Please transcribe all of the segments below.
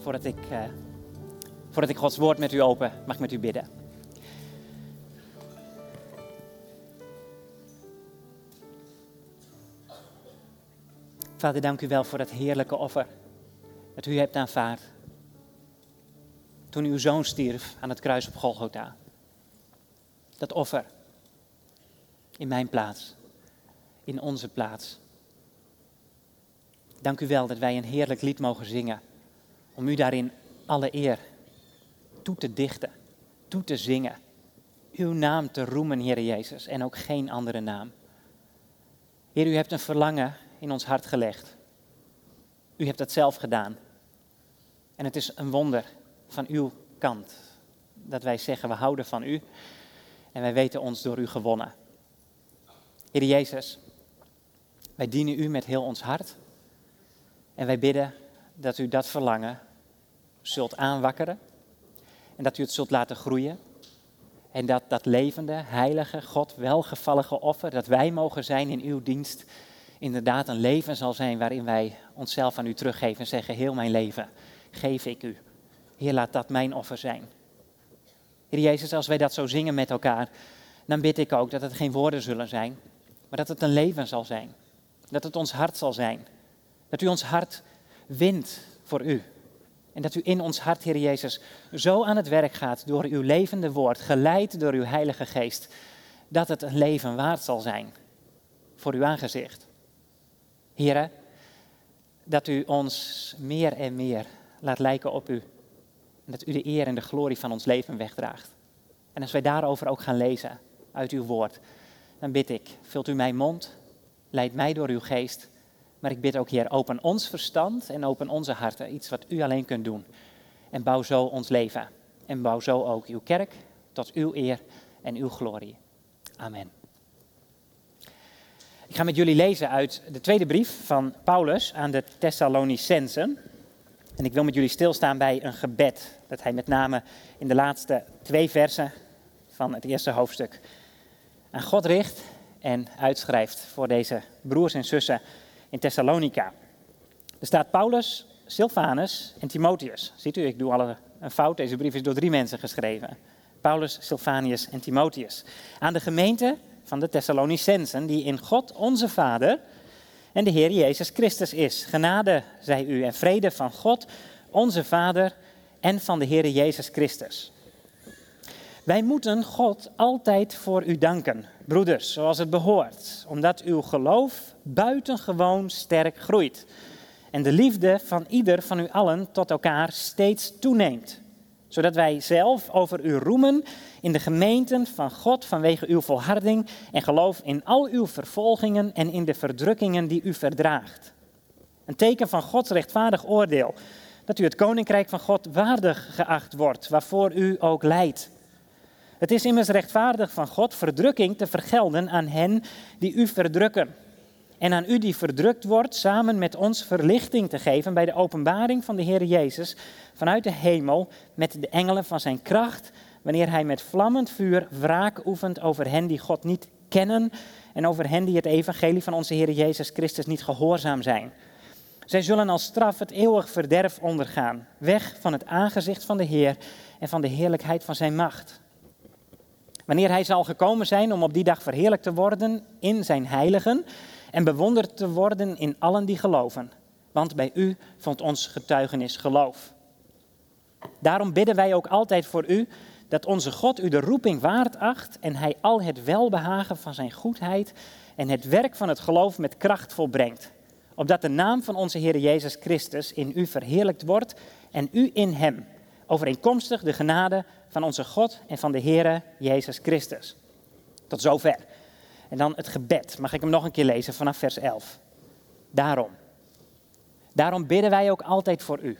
voordat ik, uh, voordat ik Gods woord met u open, mag met u bidden. Vader, dank u wel voor dat heerlijke offer dat u hebt aanvaard. Toen uw zoon stierf aan het kruis op Golgotha. Dat offer in mijn plaats, in onze plaats. Dank u wel dat wij een heerlijk lied mogen zingen. Om u daarin alle eer toe te dichten, toe te zingen. Uw naam te roemen, Heer Jezus, en ook geen andere naam. Heer, u hebt een verlangen in ons hart gelegd. U hebt dat zelf gedaan. En het is een wonder van uw kant dat wij zeggen we houden van u en wij weten ons door u gewonnen. Heer Jezus, wij dienen u met heel ons hart en wij bidden dat u dat verlangen zult aanwakkeren en dat u het zult laten groeien. En dat dat levende, heilige, God welgevallige offer, dat wij mogen zijn in uw dienst, inderdaad een leven zal zijn waarin wij onszelf aan u teruggeven en zeggen, heel mijn leven geef ik u. Heer, laat dat mijn offer zijn. Heer Jezus, als wij dat zo zingen met elkaar, dan bid ik ook dat het geen woorden zullen zijn, maar dat het een leven zal zijn. Dat het ons hart zal zijn. Dat u ons hart wint voor u. En dat u in ons hart, Heer Jezus, zo aan het werk gaat door uw levende woord, geleid door uw Heilige Geest, dat het een leven waard zal zijn voor uw aangezicht. Heren, dat u ons meer en meer laat lijken op u. En dat u de eer en de glorie van ons leven wegdraagt. En als wij daarover ook gaan lezen uit uw woord, dan bid ik, vult u mijn mond, leid mij door uw geest. Maar ik bid ook, Heer, open ons verstand en open onze harten, iets wat u alleen kunt doen. En bouw zo ons leven. En bouw zo ook uw kerk tot uw eer en uw glorie. Amen. Ik ga met jullie lezen uit de tweede brief van Paulus aan de Thessalonicensen. En ik wil met jullie stilstaan bij een gebed dat hij met name in de laatste twee versen van het eerste hoofdstuk aan God richt en uitschrijft voor deze broers en zussen in Thessalonica. Er staat Paulus, Silvanus en Timotheus. Ziet u, ik doe al een fout. Deze brief is door drie mensen geschreven. Paulus, Silvanus en Timotheus. Aan de gemeente van de Thessalonicensen, die in God onze Vader en de Heer Jezus Christus is. Genade zij u en vrede van God, onze Vader en van de Heer Jezus Christus. Wij moeten God altijd voor u danken, broeders, zoals het behoort, omdat uw geloof buitengewoon sterk groeit en de liefde van ieder van u allen tot elkaar steeds toeneemt, zodat wij zelf over u roemen in de gemeenten van God vanwege uw volharding en geloof in al uw vervolgingen en in de verdrukkingen die u verdraagt. Een teken van Gods rechtvaardig oordeel, dat u het koninkrijk van God waardig geacht wordt, waarvoor u ook leidt. Het is immers rechtvaardig van God verdrukking te vergelden aan hen die u verdrukken. En aan u die verdrukt wordt, samen met ons verlichting te geven bij de openbaring van de Heer Jezus vanuit de hemel met de engelen van zijn kracht wanneer hij met vlammend vuur wraak oefent over hen die God niet kennen en over hen die het evangelie van onze Heer Jezus Christus niet gehoorzaam zijn. Zij zullen als straf het eeuwig verderf ondergaan, weg van het aangezicht van de Heer en van de heerlijkheid van zijn macht. Wanneer hij zal gekomen zijn om op die dag verheerlijkt te worden in zijn heiligen en bewonderd te worden in allen die geloven. Want bij u vond ons getuigenis geloof. Daarom bidden wij ook altijd voor u dat onze God u de roeping waard acht en hij al het welbehagen van zijn goedheid en het werk van het geloof met kracht volbrengt. Opdat de naam van onze Heer Jezus Christus in u verheerlijkt wordt en u in hem, overeenkomstig de genade van onze God en van de Heer Jezus Christus. Tot zover. En dan het gebed. Mag ik hem nog een keer lezen vanaf vers 11? Daarom. Daarom bidden wij ook altijd voor u.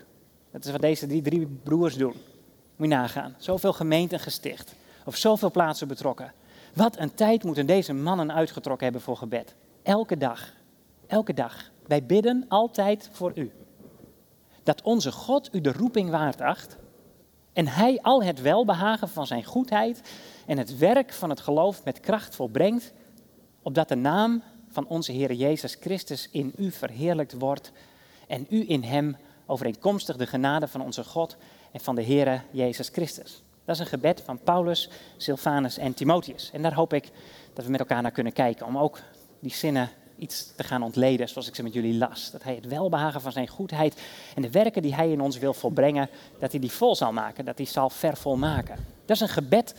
Dat is wat deze drie, drie broers doen. Moet je nagaan. Zoveel gemeenten gesticht. Of zoveel plaatsen betrokken. Wat een tijd moeten deze mannen uitgetrokken hebben voor gebed. Elke dag. Elke dag. Wij bidden altijd voor u. Dat onze God u de roeping waard acht. En hij al het welbehagen van zijn goedheid en het werk van het geloof met kracht volbrengt. Opdat de naam van onze Heer Jezus Christus in u verheerlijkt wordt en u in hem overeenkomstig de genade van onze God en van de Heere Jezus Christus. Dat is een gebed van Paulus, Silvanus en Timotheus. En daar hoop ik dat we met elkaar naar kunnen kijken, om ook die zinnen iets te gaan ontleden zoals ik ze met jullie las. Dat hij het welbehagen van zijn goedheid en de werken die hij in ons wil volbrengen, dat hij die vol zal maken, dat hij zal vervolmaken. Dat is een gebed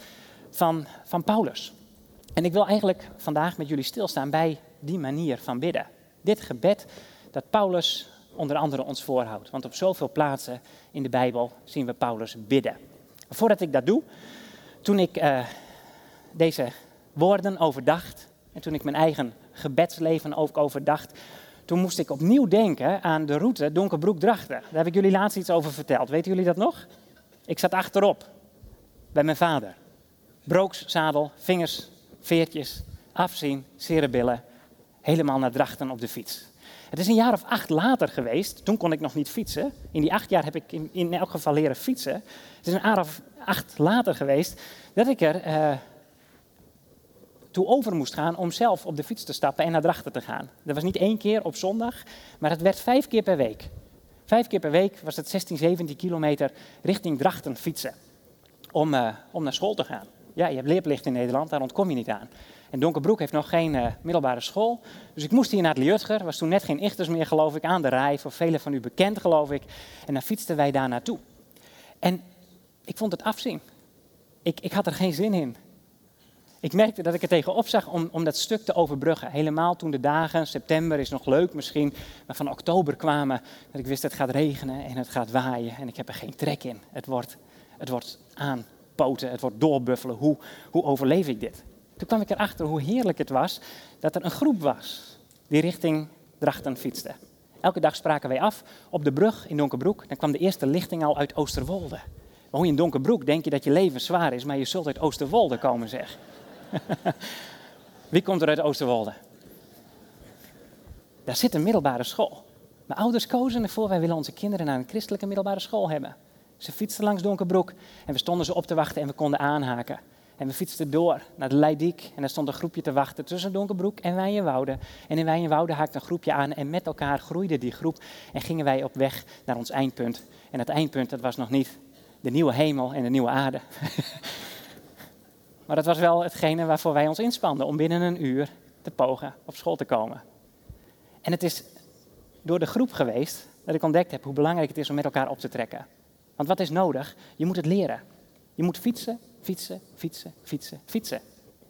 van, van Paulus. En ik wil eigenlijk vandaag met jullie stilstaan bij die manier van bidden. Dit gebed dat Paulus onder andere ons voorhoudt. Want op zoveel plaatsen in de Bijbel zien we Paulus bidden. Voordat ik dat doe, toen ik uh, deze woorden overdacht en toen ik mijn eigen gebedsleven ook overdacht, toen moest ik opnieuw denken aan de route Donkerbroek-Drachten. Daar heb ik jullie laatst iets over verteld. Weten jullie dat nog? Ik zat achterop bij mijn vader. Brookszadel, vingers, veertjes, afzien, cerebillen, helemaal naar Drachten op de fiets. Het is een jaar of acht later geweest, toen kon ik nog niet fietsen. In die acht jaar heb ik in, in elk geval leren fietsen. Het is een jaar of acht later geweest dat ik er uh, toe over moest gaan om zelf op de fiets te stappen en naar Drachten te gaan. Dat was niet één keer op zondag, maar het werd vijf keer per week. Vijf keer per week was het 16, 17 kilometer richting Drachten fietsen. Om, uh, om naar school te gaan. Ja, je hebt leerplicht in Nederland, daar ontkom je niet aan. En Donkerbroek heeft nog geen uh, middelbare school. Dus ik moest hier naar het Liutger. was toen net geen Ichters meer, geloof ik, aan de rij. Voor velen van u bekend, geloof ik. En dan fietsten wij daar naartoe. En ik vond het afzien. Ik, ik had er geen zin in. Ik merkte dat ik er tegenop zag om, om dat stuk te overbruggen. Helemaal toen de dagen, september is nog leuk misschien, maar van oktober kwamen. Dat ik wist het gaat regenen en het gaat waaien en ik heb er geen trek in. Het wordt, het wordt aanpoten, het wordt doorbuffelen. Hoe, hoe overleef ik dit? Toen kwam ik erachter hoe heerlijk het was dat er een groep was die richting Drachten fietste. Elke dag spraken wij af op de brug in Donkerbroek. Dan kwam de eerste lichting al uit Oosterwolde. Woon je in Donkerbroek, denk je dat je leven zwaar is, maar je zult uit Oosterwolde komen, zeg. Wie komt er uit Oosterwolde? Daar zit een middelbare school. Mijn ouders kozen ervoor, wij willen onze kinderen naar een christelijke middelbare school hebben. Ze fietsten langs Donkerbroek en we stonden ze op te wachten en we konden aanhaken. En we fietsten door naar de Leidiek en er stond een groepje te wachten tussen Donkerbroek en Wijnwoude. En in Wijnwoude haakte een groepje aan en met elkaar groeide die groep en gingen wij op weg naar ons eindpunt. En het eindpunt, dat was nog niet de nieuwe hemel en de nieuwe aarde. maar dat was wel hetgene waarvoor wij ons inspanden, om binnen een uur te pogen op school te komen. En het is door de groep geweest dat ik ontdekt heb hoe belangrijk het is om met elkaar op te trekken. Want wat is nodig? Je moet het leren. Je moet fietsen, fietsen, fietsen, fietsen, fietsen.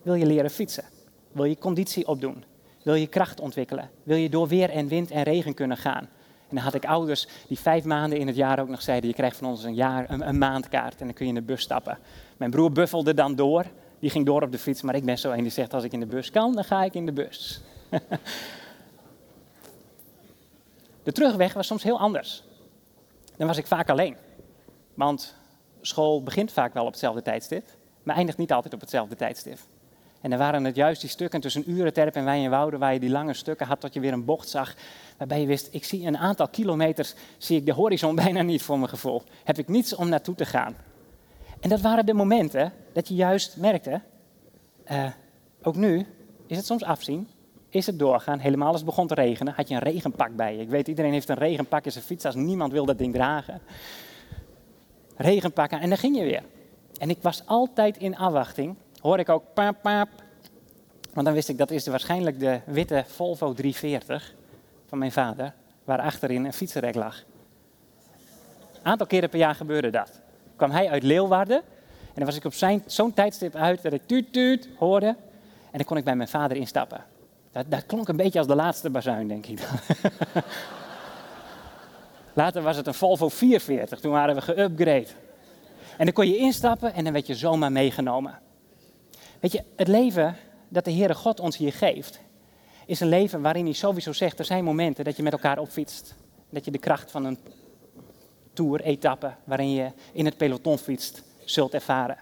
Wil je leren fietsen? Wil je conditie opdoen? Wil je kracht ontwikkelen? Wil je door weer en wind en regen kunnen gaan? En dan had ik ouders die vijf maanden in het jaar ook nog zeiden: Je krijgt van ons een, jaar, een, een maandkaart en dan kun je in de bus stappen. Mijn broer buffelde dan door. Die ging door op de fiets, maar ik ben zo een die zegt: Als ik in de bus kan, dan ga ik in de bus. de terugweg was soms heel anders. Dan was ik vaak alleen. Want school begint vaak wel op hetzelfde tijdstip, maar eindigt niet altijd op hetzelfde tijdstip. En dan waren het juist die stukken tussen Urenterp en Wijn en Wouden, waar je die lange stukken had tot je weer een bocht zag, waarbij je wist, ik zie een aantal kilometers, zie ik de horizon bijna niet voor mijn gevoel. Heb ik niets om naartoe te gaan. En dat waren de momenten dat je juist merkte, uh, ook nu is het soms afzien, is het doorgaan. Helemaal als het begon te regenen, had je een regenpak bij je. Ik weet, iedereen heeft een regenpak in zijn fiets, als niemand wil dat ding dragen regen pakken en dan ging je weer. En ik was altijd in afwachting. Hoor ik ook paap, paap. Want dan wist ik dat is waarschijnlijk de witte Volvo 340 van mijn vader, waar achterin een fietsenrek lag. Een aantal keren per jaar gebeurde dat. Kwam hij uit Leeuwarden en dan was ik op zo'n tijdstip uit dat ik tuut tuut hoorde en dan kon ik bij mijn vader instappen. Dat, dat klonk een beetje als de laatste bazuin, denk ik. Later was het een Volvo 440, toen waren we geüpgrade. En dan kon je instappen en dan werd je zomaar meegenomen. Weet je, het leven dat de Heere God ons hier geeft, is een leven waarin hij sowieso zegt, er zijn momenten dat je met elkaar opfietst. Dat je de kracht van een tour-etappe waarin je in het peloton fietst, zult ervaren.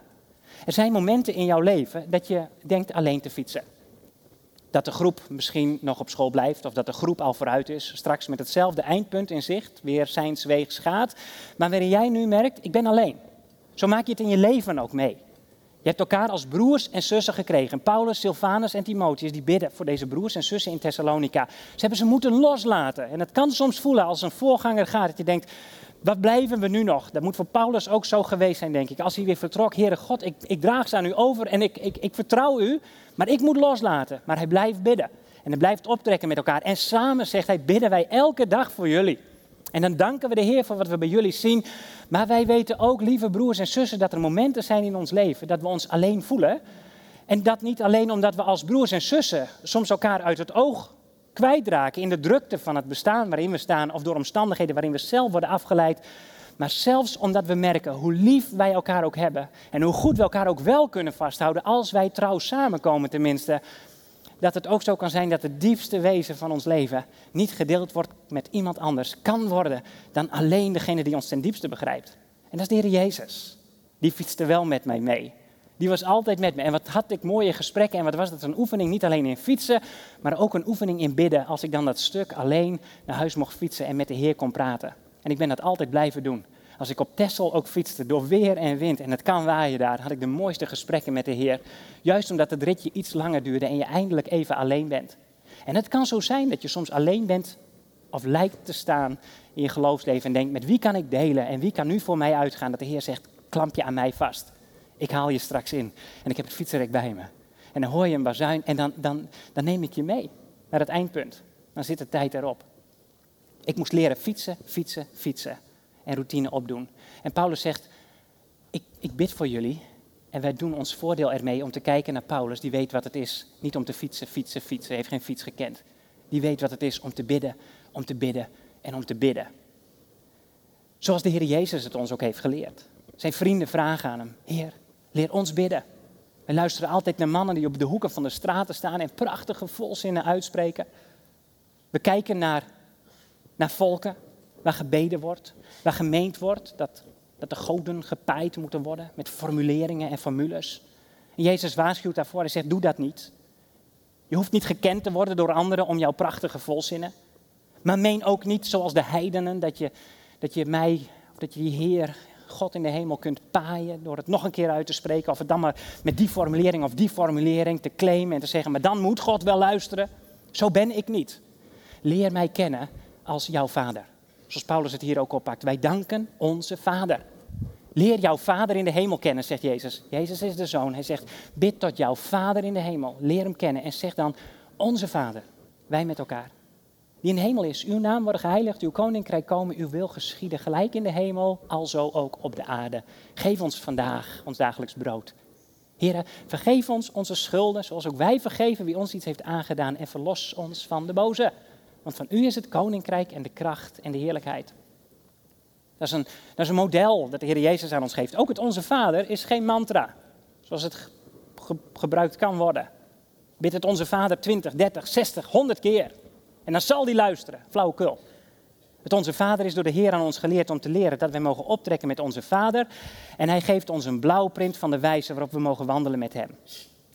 Er zijn momenten in jouw leven dat je denkt alleen te fietsen dat de groep misschien nog op school blijft of dat de groep al vooruit is, straks met hetzelfde eindpunt in zicht, weer zijns weegs gaat, maar waarin jij nu merkt, ik ben alleen. Zo maak je het in je leven ook mee. Je hebt elkaar als broers en zussen gekregen. Paulus, Silvanus en Timotheus die bidden voor deze broers en zussen in Thessalonica. Ze hebben ze moeten loslaten. En het kan soms voelen als een voorganger gaat dat je denkt, wat blijven we nu nog? Dat moet voor Paulus ook zo geweest zijn, denk ik. Als hij weer vertrok, Heere God, ik, ik draag ze aan u over en ik, ik, ik vertrouw u, maar ik moet loslaten. Maar hij blijft bidden. En hij blijft optrekken met elkaar. En samen, zegt hij, bidden wij elke dag voor jullie. En dan danken we de Heer voor wat we bij jullie zien. Maar wij weten ook, lieve broers en zussen, dat er momenten zijn in ons leven dat we ons alleen voelen. En dat niet alleen omdat we als broers en zussen soms elkaar uit het oog kwijtraken in de drukte van het bestaan waarin we staan of door omstandigheden waarin we zelf worden afgeleid. Maar zelfs omdat we merken hoe lief wij elkaar ook hebben en hoe goed we elkaar ook wel kunnen vasthouden als wij trouw samenkomen tenminste, dat het ook zo kan zijn dat het diepste wezen van ons leven niet gedeeld wordt met iemand anders, kan worden dan alleen degene die ons ten diepste begrijpt. En dat is de Heer Jezus. Die fietste wel met mij mee. Die was altijd met me. En wat had ik mooie gesprekken en wat was dat een oefening, niet alleen in fietsen, maar ook een oefening in bidden. Als ik dan dat stuk alleen naar huis mocht fietsen en met de Heer kon praten. En ik ben dat altijd blijven doen. Als ik op Tessel ook fietste, door weer en wind, en het kan waaien daar, had ik de mooiste gesprekken met de Heer. Juist omdat het ritje iets langer duurde en je eindelijk even alleen bent. En het kan zo zijn dat je soms alleen bent of lijkt te staan in je geloofsleven en denkt, met wie kan ik delen en wie kan nu voor mij uitgaan? Dat de Heer zegt, klamp je aan mij vast. Ik haal je straks in en ik heb het fietsenrek bij me. En dan hoor je een bazuin en dan, dan, dan neem ik je mee naar het eindpunt. Dan zit de tijd erop. Ik moest leren fietsen, fietsen, fietsen en routine opdoen. En Paulus zegt, ik, ik bid voor jullie en wij doen ons voordeel ermee om te kijken naar Paulus, die weet wat het is. Niet om te fietsen, fietsen, fietsen, hij heeft geen fiets gekend. Die weet wat het is om te bidden, om te bidden en om te bidden. Zoals de Heer Jezus het ons ook heeft geleerd. Zijn vrienden vragen aan hem, Heer, leer ons bidden. We luisteren altijd naar mannen die op de hoeken van de straten staan en prachtige volzinnen uitspreken. We kijken naar, naar volken waar gebeden wordt, waar gemeend wordt dat, dat de goden gepaaid moeten worden met formuleringen en formules. En Jezus waarschuwt daarvoor, hij zegt, doe dat niet. Je hoeft niet gekend te worden door anderen om jouw prachtige volzinnen. Maar meen ook niet zoals de heidenen dat je, dat je mij, of dat je die Heer, God in de hemel kunt paaien door het nog een keer uit te spreken. Of het dan maar met die formulering of die formulering te claimen en te zeggen, maar dan moet God wel luisteren. Zo ben ik niet. Leer mij kennen als jouw vader. Zoals Paulus het hier ook oppakt. Wij danken onze Vader. Leer jouw Vader in de hemel kennen, zegt Jezus. Jezus is de Zoon. Hij zegt, bid tot jouw Vader in de hemel. Leer hem kennen en zeg dan, onze Vader, wij met elkaar. Die in hemel is, uw naam worden geheiligd, uw koninkrijk komen, uw wil geschieden, gelijk in de hemel, alzo ook op de aarde. Geef ons vandaag ons dagelijks brood. Heren, vergeef ons onze schulden, zoals ook wij vergeven wie ons iets heeft aangedaan, en verlos ons van de boze. Want van u is het koninkrijk en de kracht en de heerlijkheid. Dat is, een, dat is een model dat de Heer Jezus aan ons geeft. Ook het Onze Vader is geen mantra, zoals het gebruikt kan worden. Bid het Onze Vader 20, 30, 60, 100 keer. En dan zal die luisteren, flauwekul. Het Onze Vader is door de Heer aan ons geleerd om te leren dat wij mogen optrekken met Onze Vader. En Hij geeft ons een blauwprint van de wijze waarop we mogen wandelen met Hem.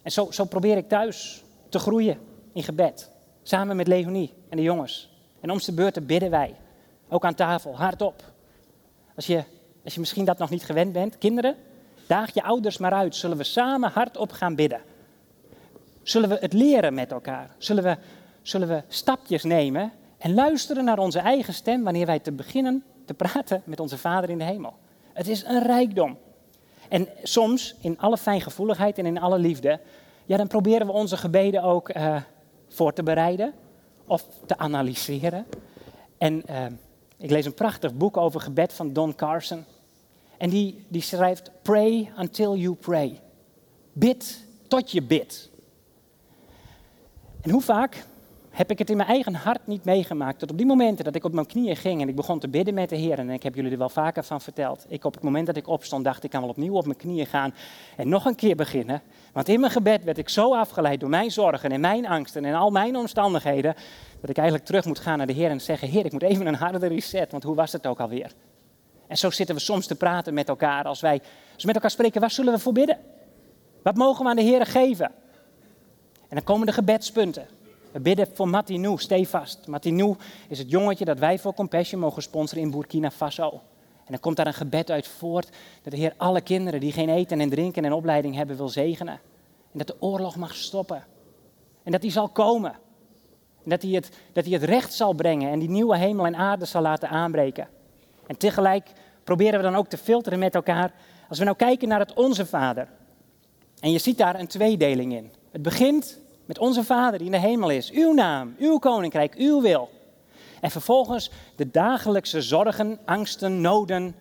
En zo, zo probeer ik thuis te groeien in gebed. Samen met Leonie en de jongens. En om zijn beurt bidden wij. Ook aan tafel, hardop. Als je, als je misschien dat nog niet gewend bent, kinderen, daag je ouders maar uit. Zullen we samen hardop gaan bidden? Zullen we het leren met elkaar? Zullen we, zullen we stapjes nemen en luisteren naar onze eigen stem wanneer wij te beginnen te praten met onze Vader in de hemel? Het is een rijkdom. En soms, in alle fijngevoeligheid en in alle liefde, ja, dan proberen we onze gebeden ook uh, voor te bereiden of te analyseren. En uh, ik lees een prachtig boek over gebed van Don Carson. En die, die schrijft: Pray until you pray. Bid tot je bidt. En hoe vaak heb ik het in mijn eigen hart niet meegemaakt. Dat op die momenten dat ik op mijn knieën ging en ik begon te bidden met de Heer. En ik heb jullie er wel vaker van verteld. Ik op het moment dat ik opstond dacht ik kan wel opnieuw op mijn knieën gaan en nog een keer beginnen. Want in mijn gebed werd ik zo afgeleid door mijn zorgen en mijn angsten en al mijn omstandigheden. Dat ik eigenlijk terug moet gaan naar de Heer en zeggen, Heer ik moet even een harde reset. Want hoe was het ook alweer? En zo zitten we soms te praten met elkaar als wij als we met elkaar spreken. Waar zullen we voor bidden? Wat mogen we aan de Heer geven? En dan komen de gebedspunten. We bidden voor Matinou, stevast. Matinou is het jongetje dat wij voor Compassion mogen sponsoren in Burkina Faso. En dan komt daar een gebed uit voort dat de Heer alle kinderen die geen eten en drinken en opleiding hebben wil zegenen. En dat de oorlog mag stoppen. En dat die zal komen. En dat hij, het, dat hij het recht zal brengen en die nieuwe hemel en aarde zal laten aanbreken. En tegelijk proberen we dan ook te filteren met elkaar. Als we nou kijken naar het Onze Vader. En je ziet daar een tweedeling in. Het begint met Onze Vader die in de hemel is. Uw naam, uw koninkrijk, uw wil. En vervolgens de dagelijkse zorgen, angsten, noden,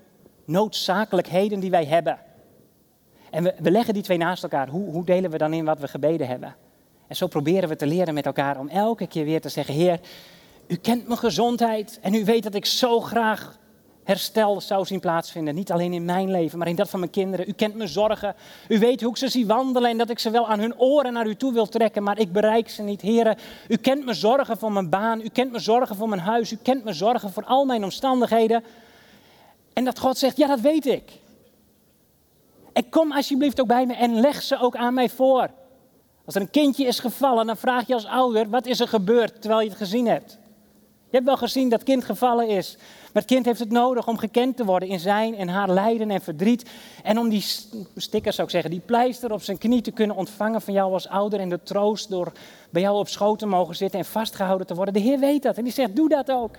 noodzakelijkheden die wij hebben. En we, we leggen die twee naast elkaar. Hoe, hoe delen we dan in wat we gebeden hebben? En zo proberen we te leren met elkaar om elke keer weer te zeggen: Heer, u kent mijn gezondheid en u weet dat ik zo graag herstel zou zien plaatsvinden. Niet alleen in mijn leven, maar in dat van mijn kinderen. U kent mijn zorgen. U weet hoe ik ze zie wandelen en dat ik ze wel aan hun oren naar u toe wil trekken, maar ik bereik ze niet. Heren, u kent mijn zorgen voor mijn baan. U kent mijn zorgen voor mijn huis. U kent mijn zorgen voor al mijn omstandigheden. En dat God zegt, ja dat weet ik. En kom alsjeblieft ook bij me en leg ze ook aan mij voor. Als er een kindje is gevallen, dan vraag je als ouder, wat is er gebeurd terwijl je het gezien hebt? Je hebt wel gezien dat kind gevallen is. Maar het kind heeft het nodig om gekend te worden in zijn en haar lijden en verdriet. En om die sticker, zou ik zeggen, die pleister op zijn knie te kunnen ontvangen van jou als ouder. En de troost door bij jou op schoot te mogen zitten en vastgehouden te worden. De Heer weet dat en die zegt, doe dat ook.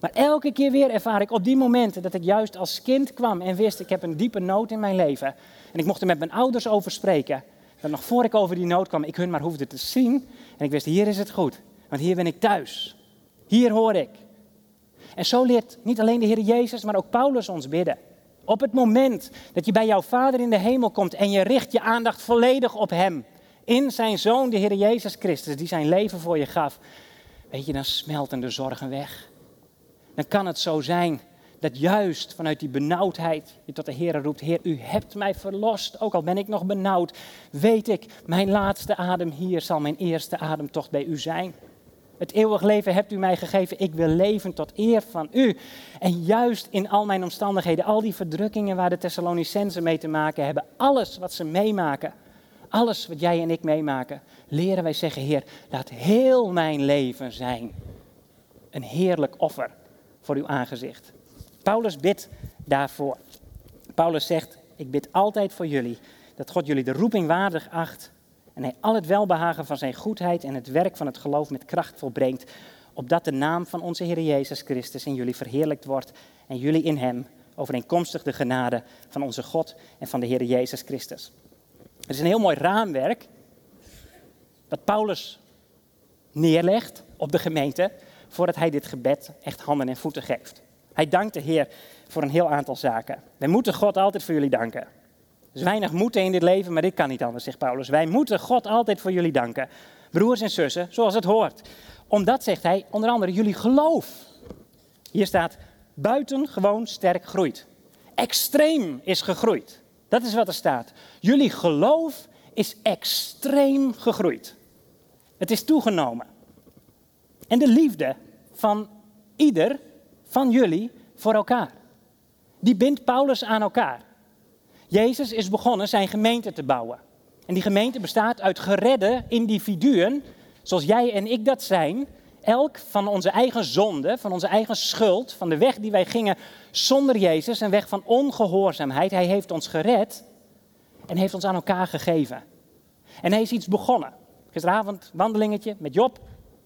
Maar elke keer weer ervaar ik op die momenten dat ik juist als kind kwam en wist, ik heb een diepe nood in mijn leven. En ik mocht er met mijn ouders over spreken. Dat nog voor ik over die nood kwam, ik hun maar hoefde te zien. En ik wist, hier is het goed. Want hier ben ik thuis. Hier hoor ik. En zo leert niet alleen de Heer Jezus, maar ook Paulus ons bidden. Op het moment dat je bij jouw Vader in de hemel komt en je richt je aandacht volledig op Hem, in zijn Zoon, de Heer Jezus Christus, die zijn leven voor je gaf, weet je, dan smelten de zorgen weg. Dan kan het zo zijn dat juist vanuit die benauwdheid je tot de Heer roept, Heer, u hebt mij verlost, ook al ben ik nog benauwd, weet ik, mijn laatste adem hier zal mijn eerste ademtocht bij u zijn. Het eeuwig leven hebt u mij gegeven. Ik wil leven tot eer van u. En juist in al mijn omstandigheden, al die verdrukkingen waar de Thessalonicenzen mee te maken hebben, alles wat ze meemaken, alles wat jij en ik meemaken, leren wij zeggen, Heer, laat heel mijn leven zijn een heerlijk offer voor uw aangezicht. Paulus bidt daarvoor. Paulus zegt, ik bid altijd voor jullie, dat God jullie de roeping waardig acht en hij al het welbehagen van zijn goedheid en het werk van het geloof met kracht volbrengt, opdat de naam van onze Heer Jezus Christus in jullie verheerlijkt wordt en jullie in hem, overeenkomstig de genade van onze God en van de Heer Jezus Christus. Het is een heel mooi raamwerk dat Paulus neerlegt op de gemeente voordat hij dit gebed echt handen en voeten geeft. Hij dankt de Heer voor een heel aantal zaken. Wij moeten God altijd voor jullie danken. Is weinig moeten in dit leven, maar dit kan niet anders, zegt Paulus. Wij moeten God altijd voor jullie danken. Broers en zussen, zoals het hoort. Omdat, zegt hij, onder andere jullie geloof. Hier staat, buitengewoon sterk groeit. Extreem is gegroeid. Dat is wat er staat. Jullie geloof is extreem gegroeid. Het is toegenomen. En de liefde van ieder van jullie voor elkaar. Die bindt Paulus aan elkaar. Jezus is begonnen zijn gemeente te bouwen. En die gemeente bestaat uit geredde individuen, zoals jij en ik dat zijn. Elk van onze eigen zonde, van onze eigen schuld, van de weg die wij gingen zonder Jezus, een weg van ongehoorzaamheid. Hij heeft ons gered en heeft ons aan elkaar gegeven. En hij is iets begonnen. Gisteravond wandelingetje met Job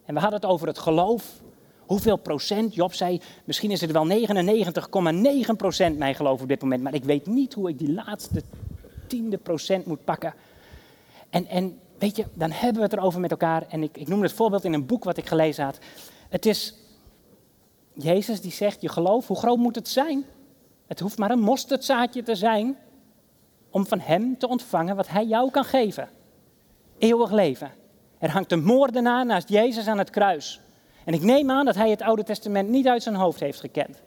en we hadden het over het geloof. Hoeveel procent? Job zei, misschien is het wel 99,9 procent mijn geloof op dit moment, maar ik weet niet hoe ik die laatste tiende procent moet pakken. En, en weet je, dan hebben we het erover met elkaar. En ik, ik noem het voorbeeld in een boek wat ik gelezen had. Het is Jezus die zegt, je geloof, hoe groot moet het zijn? Het hoeft maar een mosterdzaadje te zijn om van Hem te ontvangen wat Hij jou kan geven. Eeuwig leven. Er hangt een moordenaar naast Jezus aan het kruis. En ik neem aan dat hij het Oude Testament niet uit zijn hoofd heeft gekend.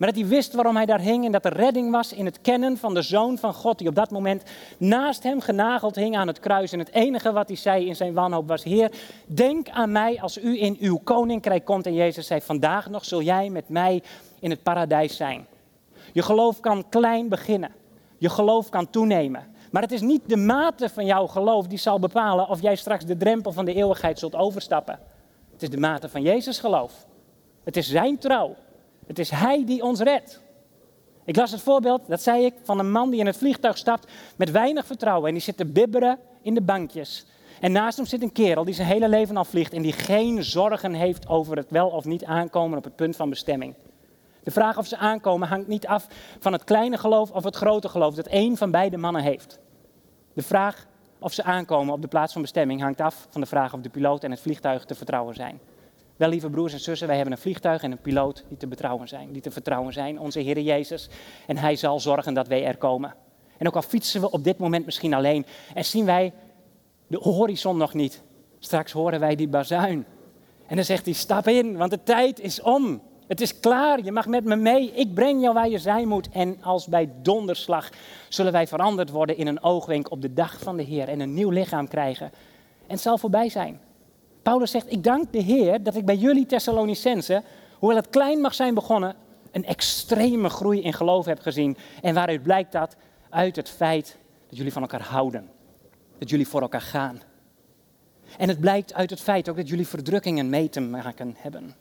Maar dat hij wist waarom hij daar hing en dat er redding was in het kennen van de Zoon van God, die op dat moment naast hem genageld hing aan het kruis. En het enige wat hij zei in zijn wanhoop was: Heer, denk aan mij als u in uw koninkrijk komt. En Jezus zei: Vandaag nog zul jij met mij in het paradijs zijn. Je geloof kan klein beginnen, je geloof kan toenemen. Maar het is niet de mate van jouw geloof die zal bepalen of jij straks de drempel van de eeuwigheid zult overstappen. Het is de mate van Jezus geloof. Het is zijn trouw. Het is Hij die ons redt. Ik las het voorbeeld, dat zei ik, van een man die in het vliegtuig stapt met weinig vertrouwen en die zit te bibberen in de bankjes. En naast hem zit een kerel die zijn hele leven al vliegt en die geen zorgen heeft over het wel of niet aankomen op het punt van bestemming. De vraag of ze aankomen hangt niet af van het kleine geloof of het grote geloof dat één van beide mannen heeft. De vraag of ze aankomen op de plaats van bestemming hangt af van de vraag of de piloot en het vliegtuig te vertrouwen zijn. Wel, lieve broers en zussen, wij hebben een vliegtuig en een piloot die te betrouwen zijn, die te vertrouwen zijn, onze Heer Jezus. En Hij zal zorgen dat wij er komen. En ook al fietsen we op dit moment misschien alleen en zien wij de horizon nog niet, straks horen wij die bazuin. En dan zegt hij, stap in, want de tijd is om. Het is klaar, je mag met me mee. Ik breng jou waar je zijn moet. En als bij donderslag zullen wij veranderd worden in een oogwenk op de dag van de Heer en een nieuw lichaam krijgen. En het zal voorbij zijn. Paulus zegt, ik dank de Heer dat ik bij jullie Thessalonicense, hoewel het klein mag zijn begonnen, een extreme groei in geloof heb gezien. En waaruit blijkt dat? Uit het feit dat jullie van elkaar houden. Dat jullie voor elkaar gaan. En het blijkt uit het feit ook dat jullie verdrukkingen mee te maken hebben.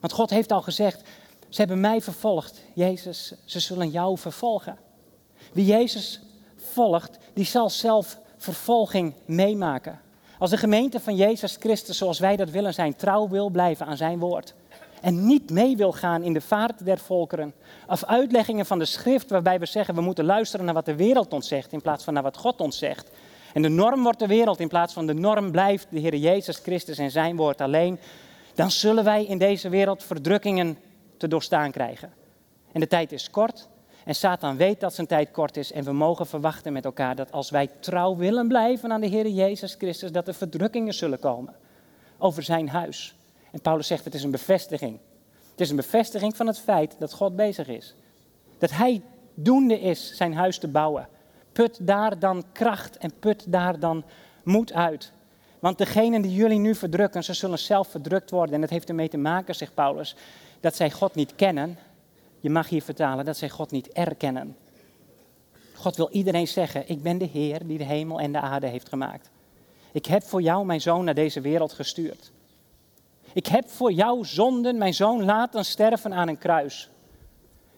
Want God heeft al gezegd, ze hebben mij vervolgd. Jezus, ze zullen jou vervolgen. Wie Jezus volgt, die zal zelf vervolging meemaken. Als de gemeente van Jezus Christus, zoals wij dat willen zijn, trouw wil blijven aan zijn woord. En niet mee wil gaan in de vaart der volkeren. Of uitleggingen van de schrift waarbij we zeggen we moeten luisteren naar wat de wereld ons zegt in plaats van naar wat God ons zegt. En de norm wordt de wereld in plaats van de norm blijft de Heer Jezus Christus en zijn woord alleen dan zullen wij in deze wereld verdrukkingen te doorstaan krijgen. En de tijd is kort. En Satan weet dat zijn tijd kort is. En we mogen verwachten met elkaar dat als wij trouw willen blijven aan de Heer Jezus Christus, dat er verdrukkingen zullen komen over zijn huis. En Paulus zegt het is een bevestiging. Het is een bevestiging van het feit dat God bezig is. Dat hij doende is zijn huis te bouwen. Put daar dan kracht en put daar dan moed uit. Want degenen die jullie nu verdrukken, ze zullen zelf verdrukt worden. En dat heeft ermee te maken, zegt Paulus, dat zij God niet kennen. Je mag hier vertalen dat zij God niet erkennen. God wil iedereen zeggen, ik ben de Heer die de hemel en de aarde heeft gemaakt. Ik heb voor jou mijn zoon naar deze wereld gestuurd. Ik heb voor jouw zonden mijn zoon laten sterven aan een kruis.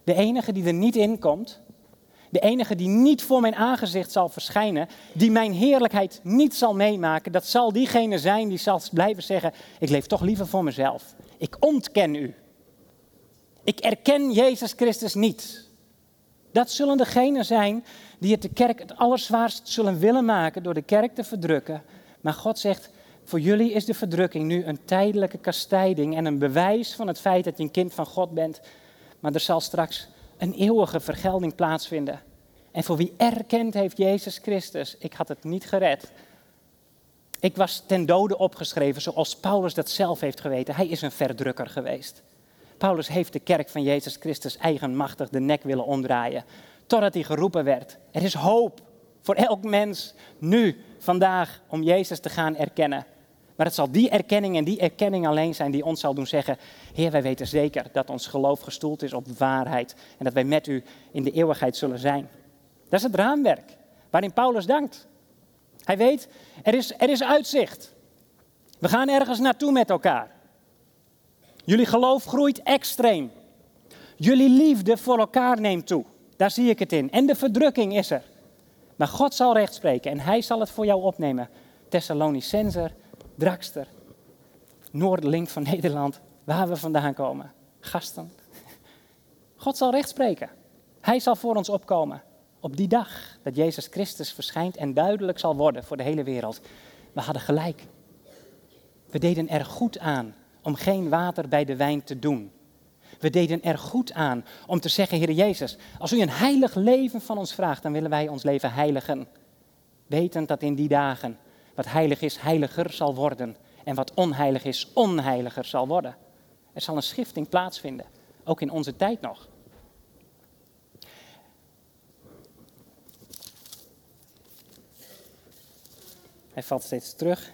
De enige die er niet in komt, de enige die niet voor mijn aangezicht zal verschijnen, die mijn heerlijkheid niet zal meemaken, dat zal diegene zijn die zal blijven zeggen, ik leef toch liever voor mezelf. Ik ontken u. Ik erken Jezus Christus niet. Dat zullen degenen zijn die het de kerk het allerzwaarst zullen willen maken door de kerk te verdrukken. Maar God zegt, voor jullie is de verdrukking nu een tijdelijke kastijding en een bewijs van het feit dat je een kind van God bent. Maar er zal straks een eeuwige vergelding plaatsvinden. En voor wie erkent heeft Jezus Christus, ik had het niet gered. Ik was ten dode opgeschreven zoals Paulus dat zelf heeft geweten. Hij is een verdrukker geweest. Paulus heeft de kerk van Jezus Christus eigenmachtig de nek willen omdraaien. Totdat hij geroepen werd. Er is hoop voor elk mens nu, vandaag, om Jezus te gaan erkennen. Maar het zal die erkenning en die erkenning alleen zijn die ons zal doen zeggen: Heer, wij weten zeker dat ons geloof gestoeld is op waarheid en dat wij met u in de eeuwigheid zullen zijn. Dat is het raamwerk waarin Paulus dankt. Hij weet, er is, er is uitzicht. We gaan ergens naartoe met elkaar. Jullie geloof groeit extreem. Jullie liefde voor elkaar neemt toe. Daar zie ik het in. En de verdrukking is er. Maar God zal recht spreken en hij zal het voor jou opnemen. Thessalonicenser Drakster, Noorderling van Nederland, waar we vandaan komen. Gasten. God zal recht spreken. Hij zal voor ons opkomen. Op die dag dat Jezus Christus verschijnt en duidelijk zal worden voor de hele wereld. We hadden gelijk. We deden er goed aan om geen water bij de wijn te doen. We deden er goed aan om te zeggen, Heer Jezus, als u een heilig leven van ons vraagt, dan willen wij ons leven heiligen. Wetend dat in die dagen wat heilig is, heiliger zal worden. En wat onheilig is, onheiliger zal worden. Er zal een schifting plaatsvinden, ook in onze tijd nog. Hij valt steeds terug.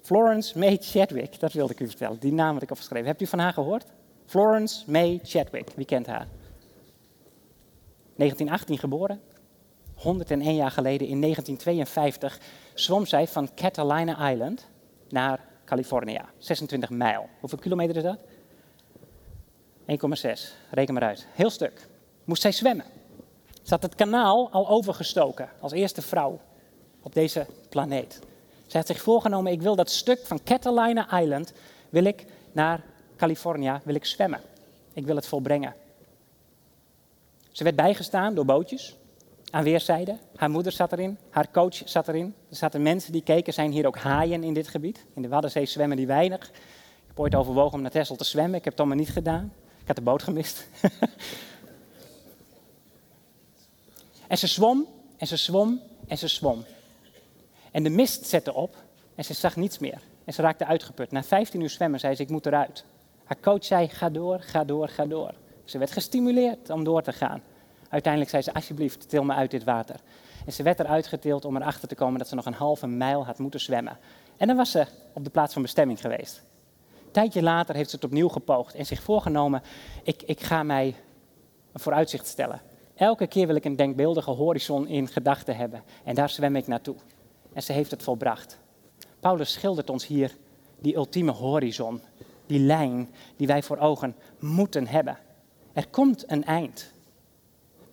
Florence May Chadwick, dat wilde ik u vertellen. Die naam had ik opgeschreven. Hebt u van haar gehoord? Florence May Chadwick, wie kent haar? 1918 geboren, 101 jaar geleden, in 1952, zwom zij van Catalina Island naar California. 26 mijl. Hoeveel kilometer is dat? 1,6. Reken maar uit. Heel stuk. moest zij zwemmen. Ze had het kanaal al overgestoken als eerste vrouw op deze planeet. Zij had zich voorgenomen, ik wil dat stuk van Catalina Island, wil ik naar California, wil ik zwemmen. Ik wil het volbrengen. Ze werd bijgestaan door bootjes aan weerszijden. Haar moeder zat erin, haar coach zat erin. Er zaten mensen die keken, zijn hier ook haaien in dit gebied. In de Waddenzee zwemmen die weinig. Ik heb ooit overwogen om naar Texel te zwemmen, ik heb het allemaal niet gedaan. Ik had de boot gemist. en ze zwom, en ze zwom, en ze zwom. En de mist zette op en ze zag niets meer. En ze raakte uitgeput. Na 15 uur zwemmen zei ze, ik moet eruit. Haar coach zei, ga door, ga door, ga door. Ze werd gestimuleerd om door te gaan. Uiteindelijk zei ze, alsjeblieft, til me uit dit water. En ze werd eruit getild om erachter te komen dat ze nog een halve mijl had moeten zwemmen. En dan was ze op de plaats van bestemming geweest. Een tijdje later heeft ze het opnieuw gepoogd en zich voorgenomen, ik, ik ga mij een vooruitzicht stellen. Elke keer wil ik een denkbeeldige horizon in gedachten hebben. En daar zwem ik naartoe. En ze heeft het volbracht. Paulus schildert ons hier die ultieme horizon, die lijn die wij voor ogen moeten hebben. Er komt een eind.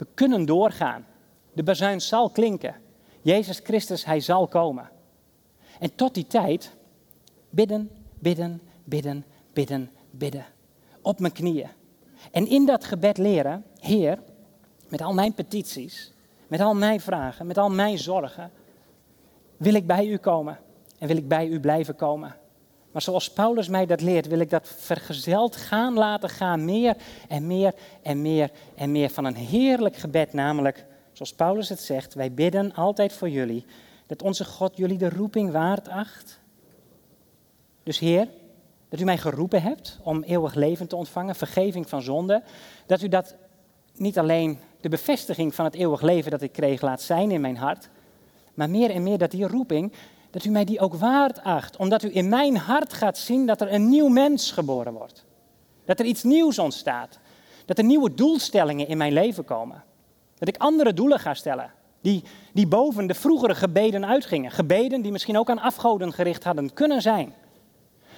We kunnen doorgaan. De bazuin zal klinken. Jezus Christus, hij zal komen. En tot die tijd bidden, bidden, bidden, bidden, bidden. Op mijn knieën. En in dat gebed leren, Heer, met al mijn petities, met al mijn vragen, met al mijn zorgen, wil ik bij u komen en wil ik bij u blijven komen. Maar zoals Paulus mij dat leert, wil ik dat vergezeld gaan laten gaan. Meer en meer en meer en meer van een heerlijk gebed. Namelijk, zoals Paulus het zegt, wij bidden altijd voor jullie. Dat onze God jullie de roeping waard acht. Dus Heer, dat u mij geroepen hebt om eeuwig leven te ontvangen, vergeving van zonde. Dat u dat niet alleen de bevestiging van het eeuwig leven dat ik kreeg laat zijn in mijn hart. Maar meer en meer dat die roeping dat u mij die ook waard acht. Omdat u in mijn hart gaat zien dat er een nieuw mens geboren wordt. Dat er iets nieuws ontstaat. Dat er nieuwe doelstellingen in mijn leven komen. Dat ik andere doelen ga stellen. Die, die boven de vroegere gebeden uitgingen. Gebeden die misschien ook aan afgoden gericht hadden kunnen zijn.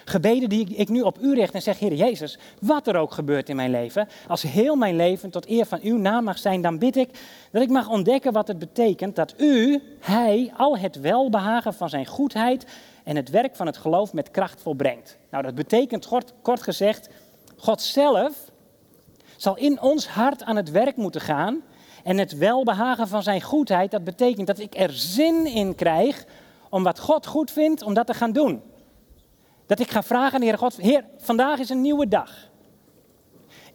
Gebeden die ik nu op u richt en zeg, Heer Jezus, wat er ook gebeurt in mijn leven, als heel mijn leven tot eer van uw naam mag zijn, dan bid ik dat ik mag ontdekken wat het betekent dat u, Hij, al het welbehagen van zijn goedheid en het werk van het geloof met kracht volbrengt. Nou, dat betekent kort, kort gezegd, God zelf zal in ons hart aan het werk moeten gaan en het welbehagen van zijn goedheid, dat betekent dat ik er zin in krijg om wat God goed vindt, om dat te gaan doen. Dat ik ga vragen aan de Heer God, Heer, vandaag is een nieuwe dag.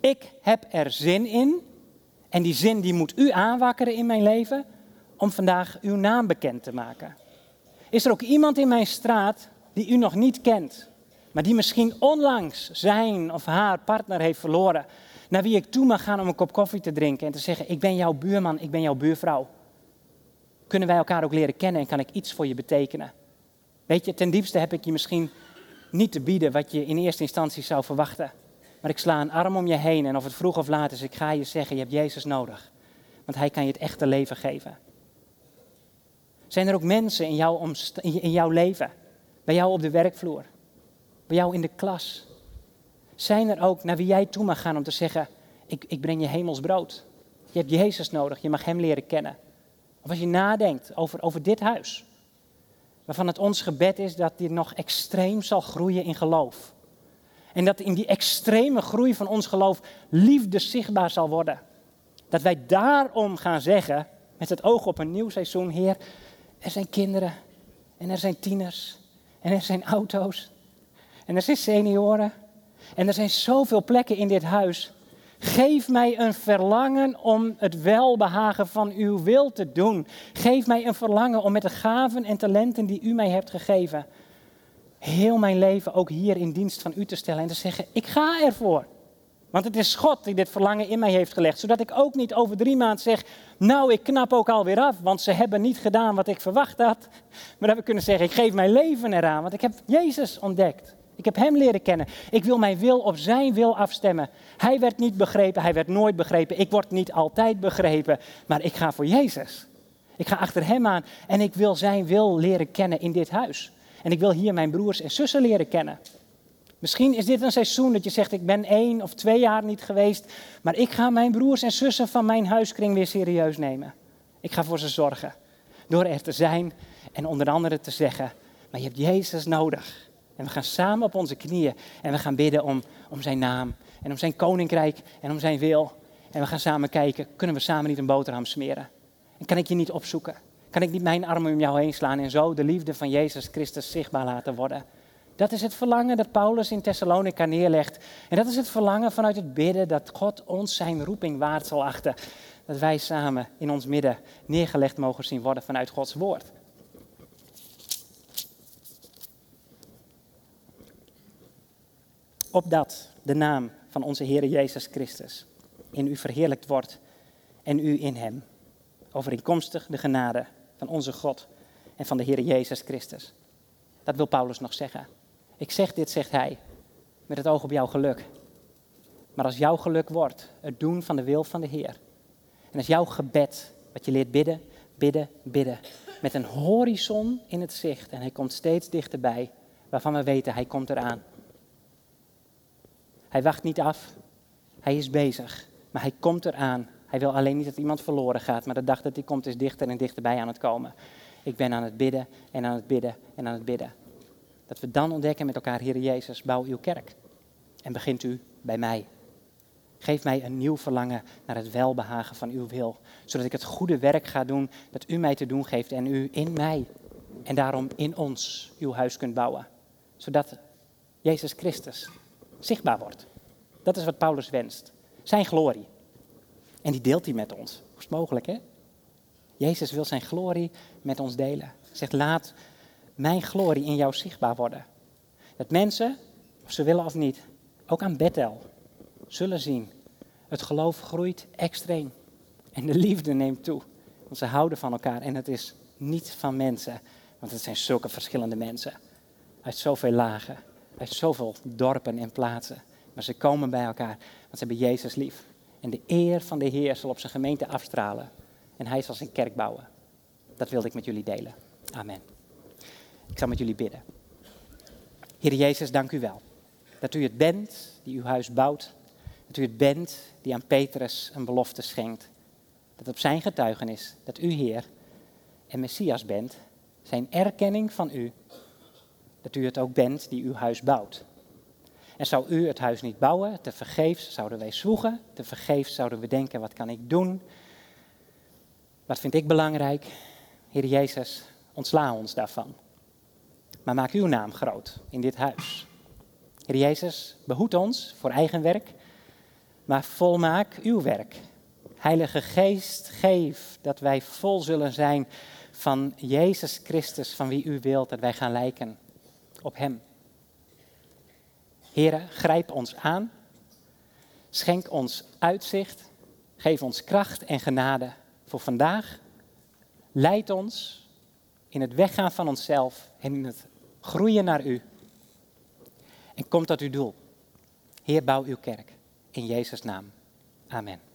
Ik heb er zin in en die zin die moet u aanwakkeren in mijn leven om vandaag uw naam bekend te maken. Is er ook iemand in mijn straat die u nog niet kent, maar die misschien onlangs zijn of haar partner heeft verloren, naar wie ik toe mag gaan om een kop koffie te drinken en te zeggen, ik ben jouw buurman, ik ben jouw buurvrouw. Kunnen wij elkaar ook leren kennen en kan ik iets voor je betekenen? Weet je, ten diepste heb ik je misschien niet te bieden wat je in eerste instantie zou verwachten. Maar ik sla een arm om je heen en of het vroeg of laat is, ik ga je zeggen, je hebt Jezus nodig. Want Hij kan je het echte leven geven. Zijn er ook mensen in jouw, in jouw leven, bij jou op de werkvloer, bij jou in de klas? Zijn er ook naar wie jij toe mag gaan om te zeggen, ik, ik breng je hemels brood. Je hebt Jezus nodig, je mag Hem leren kennen. Of als je nadenkt over, over dit huis, waarvan het ons gebed is dat die nog extreem zal groeien in geloof. En dat in die extreme groei van ons geloof liefde zichtbaar zal worden. Dat wij daarom gaan zeggen, met het oog op een nieuw seizoen, Heer, er zijn kinderen en er zijn tieners en er zijn auto's en er zijn senioren en er zijn zoveel plekken in dit huis Geef mij een verlangen om het welbehagen van uw wil te doen. Geef mij een verlangen om met de gaven en talenten die u mij hebt gegeven, heel mijn leven ook hier in dienst van u te stellen en te zeggen, ik ga ervoor. Want het is God die dit verlangen in mij heeft gelegd, zodat ik ook niet over drie maanden zeg, nou ik knap ook alweer af, want ze hebben niet gedaan wat ik verwacht had. Maar dat we kunnen zeggen, ik geef mijn leven eraan, want ik heb Jezus ontdekt. Ik heb Hem leren kennen. Ik wil mijn wil op Zijn wil afstemmen. Hij werd niet begrepen, Hij werd nooit begrepen. Ik word niet altijd begrepen, maar ik ga voor Jezus. Ik ga achter Hem aan en ik wil Zijn wil leren kennen in dit huis. En ik wil hier mijn broers en zussen leren kennen. Misschien is dit een seizoen dat je zegt, ik ben één of twee jaar niet geweest, maar ik ga mijn broers en zussen van mijn huiskring weer serieus nemen. Ik ga voor ze zorgen. Door er te zijn en onder andere te zeggen, maar je hebt Jezus nodig. En we gaan samen op onze knieën en we gaan bidden om, om zijn naam en om zijn koninkrijk en om zijn wil. En we gaan samen kijken, kunnen we samen niet een boterham smeren? En kan ik je niet opzoeken? Kan ik niet mijn armen om jou heen slaan en zo de liefde van Jezus Christus zichtbaar laten worden? Dat is het verlangen dat Paulus in Thessalonica neerlegt. En dat is het verlangen vanuit het bidden dat God ons zijn roeping waard zal achten. Dat wij samen in ons midden neergelegd mogen zien worden vanuit Gods woord. Opdat de naam van onze Heer Jezus Christus in u verheerlijkt wordt en u in hem. Overeenkomstig de genade van onze God en van de Heer Jezus Christus. Dat wil Paulus nog zeggen. Ik zeg dit, zegt hij, met het oog op jouw geluk. Maar als jouw geluk wordt het doen van de wil van de Heer. En als jouw gebed, wat je leert bidden, bidden, bidden. Met een horizon in het zicht en hij komt steeds dichterbij, waarvan we weten hij komt eraan. Hij wacht niet af, hij is bezig, maar hij komt eraan. Hij wil alleen niet dat iemand verloren gaat, maar de dag dat hij komt is dichter en dichterbij aan het komen. Ik ben aan het bidden en aan het bidden en aan het bidden. Dat we dan ontdekken met elkaar, Heer Jezus, bouw uw kerk. En begint u bij mij. Geef mij een nieuw verlangen naar het welbehagen van uw wil. Zodat ik het goede werk ga doen dat u mij te doen geeft en u in mij. En daarom in ons uw huis kunt bouwen. Zodat Jezus Christus zichtbaar wordt. Dat is wat Paulus wenst. Zijn glorie. En die deelt hij met ons. Hoe is mogelijk, hè? Jezus wil zijn glorie met ons delen. Zegt, laat mijn glorie in jou zichtbaar worden. Dat mensen, of ze willen of niet, ook aan Bethel, zullen zien. Het geloof groeit extreem. En de liefde neemt toe. Want ze houden van elkaar. En het is niet van mensen. Want het zijn zulke verschillende mensen. Uit zoveel lagen. Uit zoveel dorpen en plaatsen. Maar ze komen bij elkaar. Want ze hebben Jezus lief. En de eer van de Heer zal op zijn gemeente afstralen. En hij zal zijn kerk bouwen. Dat wilde ik met jullie delen. Amen. Ik zal met jullie bidden. Heer Jezus, dank u wel. Dat u het bent die uw huis bouwt. Dat u het bent die aan Petrus een belofte schenkt. Dat op zijn getuigenis dat u Heer en Messias bent, zijn erkenning van u, dat u het ook bent die uw huis bouwt. En zou u het huis niet bouwen, te vergeefs zouden wij zwoegen, te vergeefs zouden we denken, wat kan ik doen? Wat vind ik belangrijk? Heer Jezus, ontsla ons daarvan. Maar maak uw naam groot in dit huis. Heer Jezus, behoed ons voor eigen werk, maar volmaak uw werk. Heilige Geest, geef dat wij vol zullen zijn van Jezus Christus, van wie u wilt dat wij gaan lijken op Hem. Heren, grijp ons aan, schenk ons uitzicht, geef ons kracht en genade voor vandaag. Leid ons in het weggaan van onszelf en in het groeien naar U. En kom tot uw doel. Heer, bouw uw kerk. In Jezus' naam. Amen.